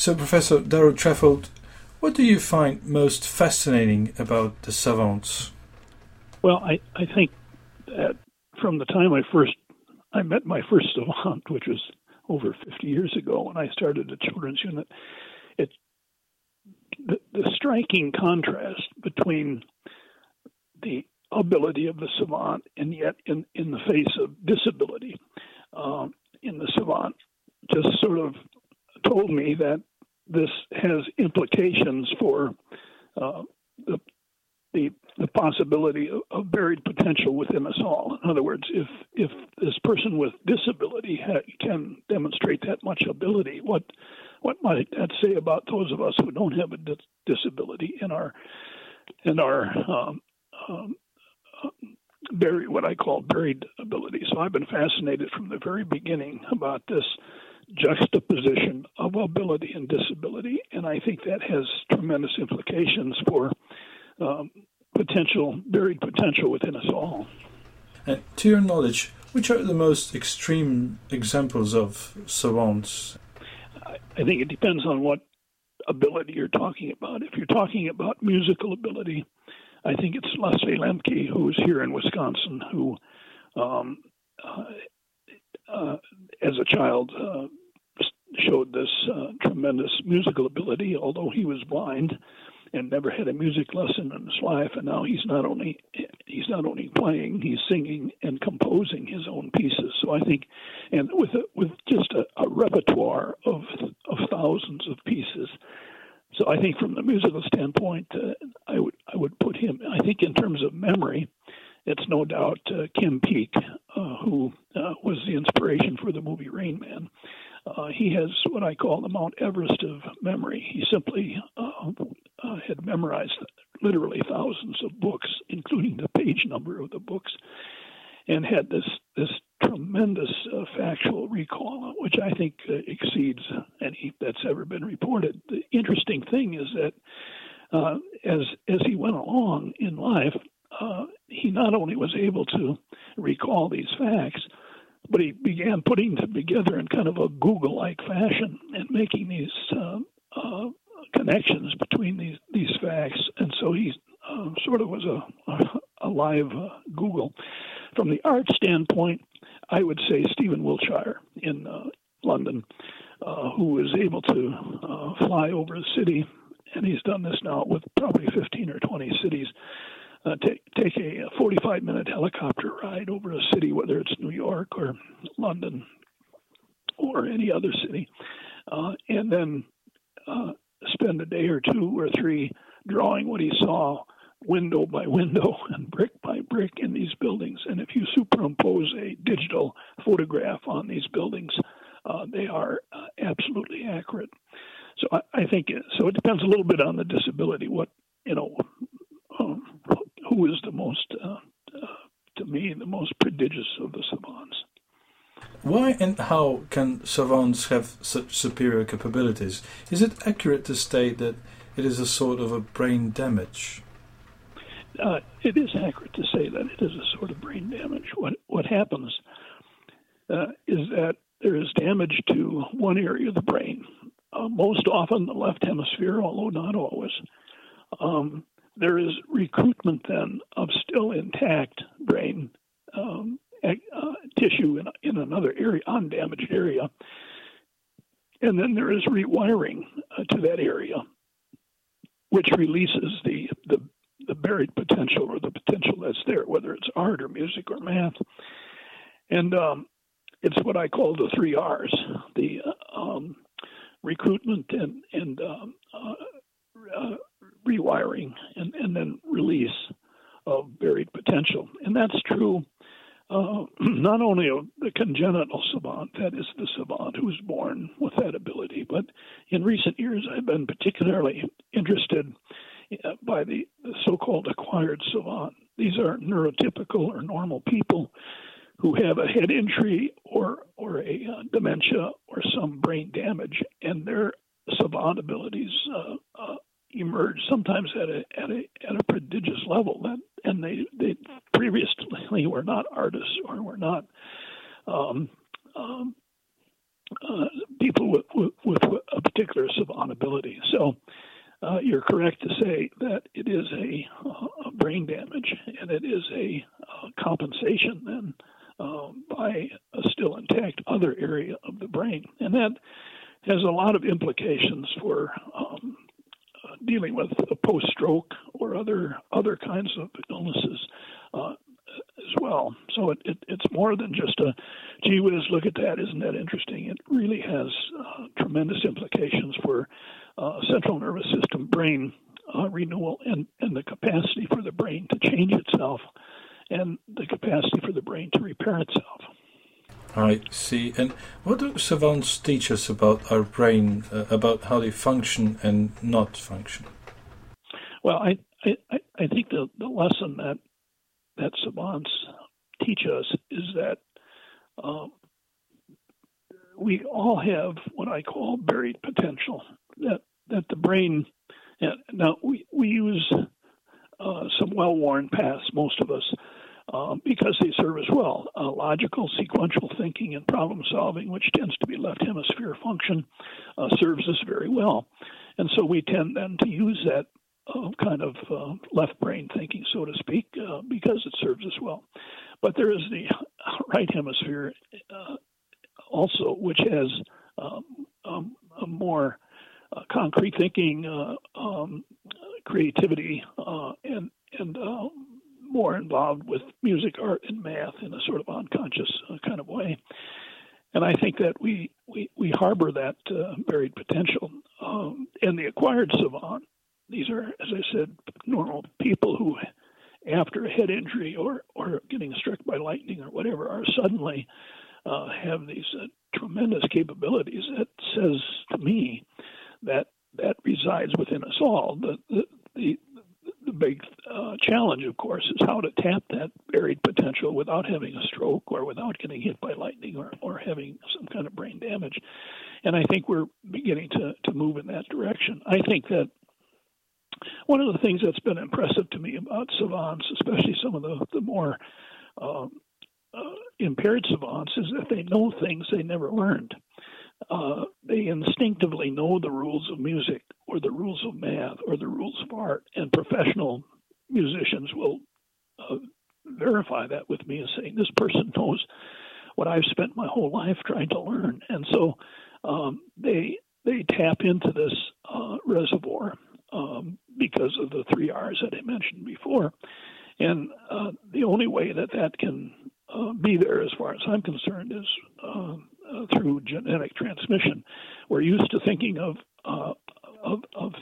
So, Professor Darold Treffert, what do you find most fascinating about the savants? Well, I, I think that from the time I first I met my first savant, which was over 50 years ago when I started a children's unit, it the, the striking contrast between the ability of the savant and yet in, in the face of disability um, in the savant just sort of told me that this has implications for uh, the, the, the possibility of, of, buried potential within us all. In other words, if if this person with disability ha- can demonstrate that much ability, what what might that say about those of us who don't have a dis- disability in our in our um, um, buried what I call buried ability. So I've been fascinated from the very beginning about this juxtaposition of ability and disability, and I think that has tremendous implications for um, potential buried potential within us all. And to your knowledge, which are the most extreme examples of savants? I think it depends on what ability you're talking about. If you're talking about musical ability, I think it's Leslie Lemke, who's here in Wisconsin, who, um, uh, uh, as a child, uh, showed this uh, tremendous musical ability, although he was blind and never had a music lesson in his life. And now he's not only he's not only playing, he's singing and composing his own pieces. So I think, and with a, with just a, a repertoire of of thousands of pieces. So I think from the musical standpoint, uh, I would I would put him. I think in terms of memory, it's no doubt uh, Kim Peek, uh, who uh, was the inspiration for the movie Rain Man. Uh, he has what I call the Mount Everest of memory. He simply uh, uh, had memorized literally thousands of books, including the page number of the books, and had this this tremendous uh, factual recall, which I think uh, exceeds any that's ever been reported. The interesting thing is that uh, as as he went along in life, he not only was able to recall these facts but he began putting them together in kind of a Google-like fashion and making these uh, uh, connections between these these facts, and so he uh, sort of was a, a, live uh, Google. From the art standpoint, I would say Stephen Wiltshire in uh, London, uh, who was able to fly over a city, and he's done this now with probably 15 or 20 cities uh, take take a 45 minute helicopter ride over a city, whether it's New York or London or any other city, uh, and then uh, spend a day or two or three drawing what he saw window by window and brick by brick in these buildings. And if you superimpose a digital photograph on these buildings, uh, they are uh, absolutely accurate. So I, I, think so. It depends a little bit on the disability. What you know, um, who is the most, uh, uh, to me, the most prodigious of the savants. Why and how can savants have such superior capabilities? Is it accurate to state that it is a sort of a brain damage? Uh, it is accurate to say that it is a sort of brain damage. What what happens uh, is that there is damage to one area of the brain, uh, most often the left hemisphere, although not always. Um, there is recruitment then of still intact brain um, uh, tissue in, in another area, undamaged area. And then there is rewiring uh, to that area, which releases the, the, the buried potential or the potential that's there, whether it's art or music or math. And um, it's what I call the three R's the uh, um, recruitment and, and um, uh, uh, rewiring and, and then release of buried potential. And that's true uh, not only of the congenital savant, that is the savant who's born with that ability, but in recent years I've been particularly interested uh, by the, so called acquired savant. These are neurotypical or normal people who have a head injury or, or a uh, dementia or some brain damage, and their savant abilities uh, emerge sometimes at a at a at a prodigious level that and they they previously were not artists or were not um, um, uh, people with, with, with, a particular savant ability. So uh, you're correct to say that it is a, a brain damage and it is a uh, compensation then um, by a still intact other area of the brain. And that has a lot of implications for uh, dealing with a post stroke or other other kinds of illnesses uh, as well. So it, it, it's more than just a gee whiz, look at that, isn't that interesting? It really has uh, tremendous implications for uh, central nervous system brain uh, renewal and, and the capacity for the brain to change itself and the capacity for the brain to repair itself. I see. And what do savants teach us about our brain, uh, about how they function and not function? Well, I, I, I think the, the lesson that that savants teach us is that um, we all have what I call buried potential. That that the brain. Now we we use uh, some well-worn paths, most of us, um, because they serve us well. Uh, logical, sequential thinking and problem solving, which tends to be left hemisphere function, uh, serves us very well. And so we tend then to use that uh, kind of uh, left brain thinking, so to speak, uh, because it serves us well. But there is the right hemisphere uh, also, which has um, um, a more concrete thinking, um, creativity, and and more involved with music, art, and math in a sort of unconscious kind of way. And I think that we, we, we harbor that buried potential. Um, and the acquired savant these are, as I said, normal people who, after a head injury or, or getting struck by lightning or whatever, are suddenly uh, have these uh, tremendous capabilities. That says to me that that resides within us all. The the the, the big uh, challenge, of course, is how to tap that buried potential without having a stroke or without getting hit by lightning or, or having some kind of brain damage. And I think we're beginning to, to move in that direction. I think that one of the things that's been impressive to me about savants, especially some of the, the more uh, uh, impaired savants, is that they know things they never learned. Uh, they instinctively know the rules of music or the rules of math or the rules of art, and professional musicians will uh, verify that with me and saying this person knows what I've spent my whole life trying to learn, and so um, they they tap into this uh, reservoir um, because of the three R's that I mentioned before. And uh, the only way that that can uh, be there, as far as I'm concerned, is uh, uh through genetic transmission. We're used to thinking of uh, of, of,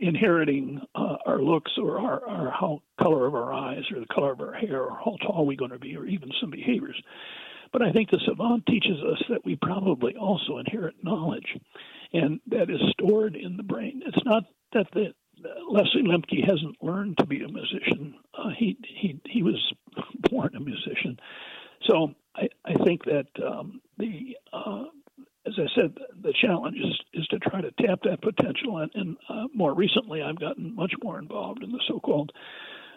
inheriting uh, our looks or our, our how color of our eyes or the color of our hair or how tall we're going to be or even some behaviors. But I think the savant teaches us that we probably also inherit knowledge, and that is stored in the brain. It's not that the Leslie Lemke hasn't learned to be a musician. Uh, he he he was born a musician. So I, I think that um, the uh, as I said, the challenge is, is to try to tap that potential. And, and uh, recently, I've gotten much more involved in the so-called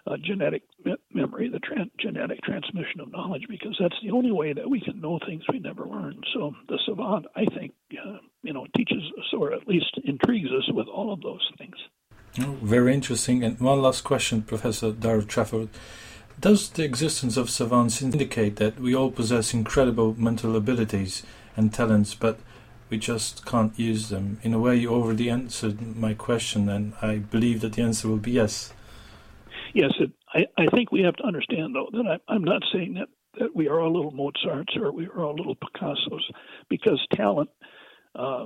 uh, genetic me- memory, the genetic transmission of knowledge, because that's the only way that we can know things we never learned. So the savant, I think, uh, you know, teaches us or at least intrigues us with all of those things. Oh, very interesting. And one last question, Professor Darold Treffert. Does the existence of savants indicate that we all possess incredible mental abilities and talents, but we just can't use them? In a way, you already answered my question, and I believe that the answer will be yes. Yes, it, I, I think we have to understand, though, that I, I'm not saying that, that we are all little Mozarts or we are all little Picassos, because talent uh,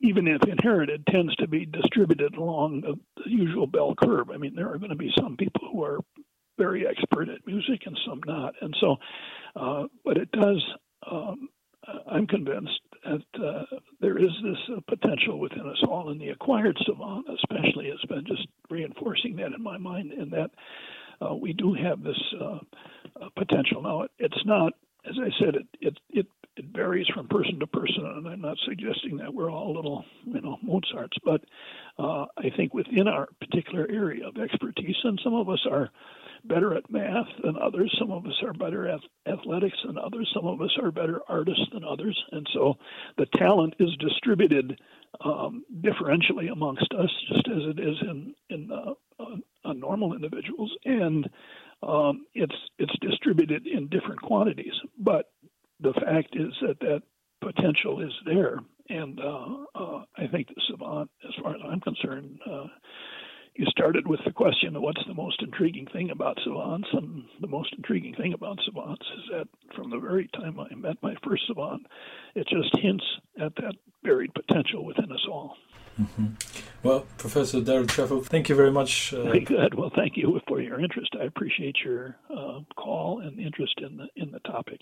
even if inherited, tends to be distributed along the, usual bell curve. I mean, there are going to be some people who are very expert at music and some not. And so, uh, but it does, um, I'm convinced there is this potential within us all, and the acquired savant, especially, has been just reinforcing that in my mind, and that uh, we do have this uh, uh, potential. Now, it, it's not, as I said, it, it it varies from person to person, and I'm not suggesting that we're all little, you know, Mozarts, but uh, I think, within our particular area of expertise. And some of us are better at math than others. Some of us are better at athletics than others. Some of us are better artists than others. And so the talent is distributed um, differentially amongst us, just as it is in in uh, normal individuals, and um, it's it's distributed in different quantities. But the fact is that that potential is there, and uh, uh I think the savant, as far as I'm concerned, uh, you started with the question of what's the most intriguing thing about savants, and the most intriguing thing about savants is that from the very time I met my first savant, it just hints at that buried potential within us all. Mm-hmm. Well, Professor Darold Treffert, thank you very much. Uh, very good. Well, thank you for your interest. I appreciate your uh, call and interest in the in the topic.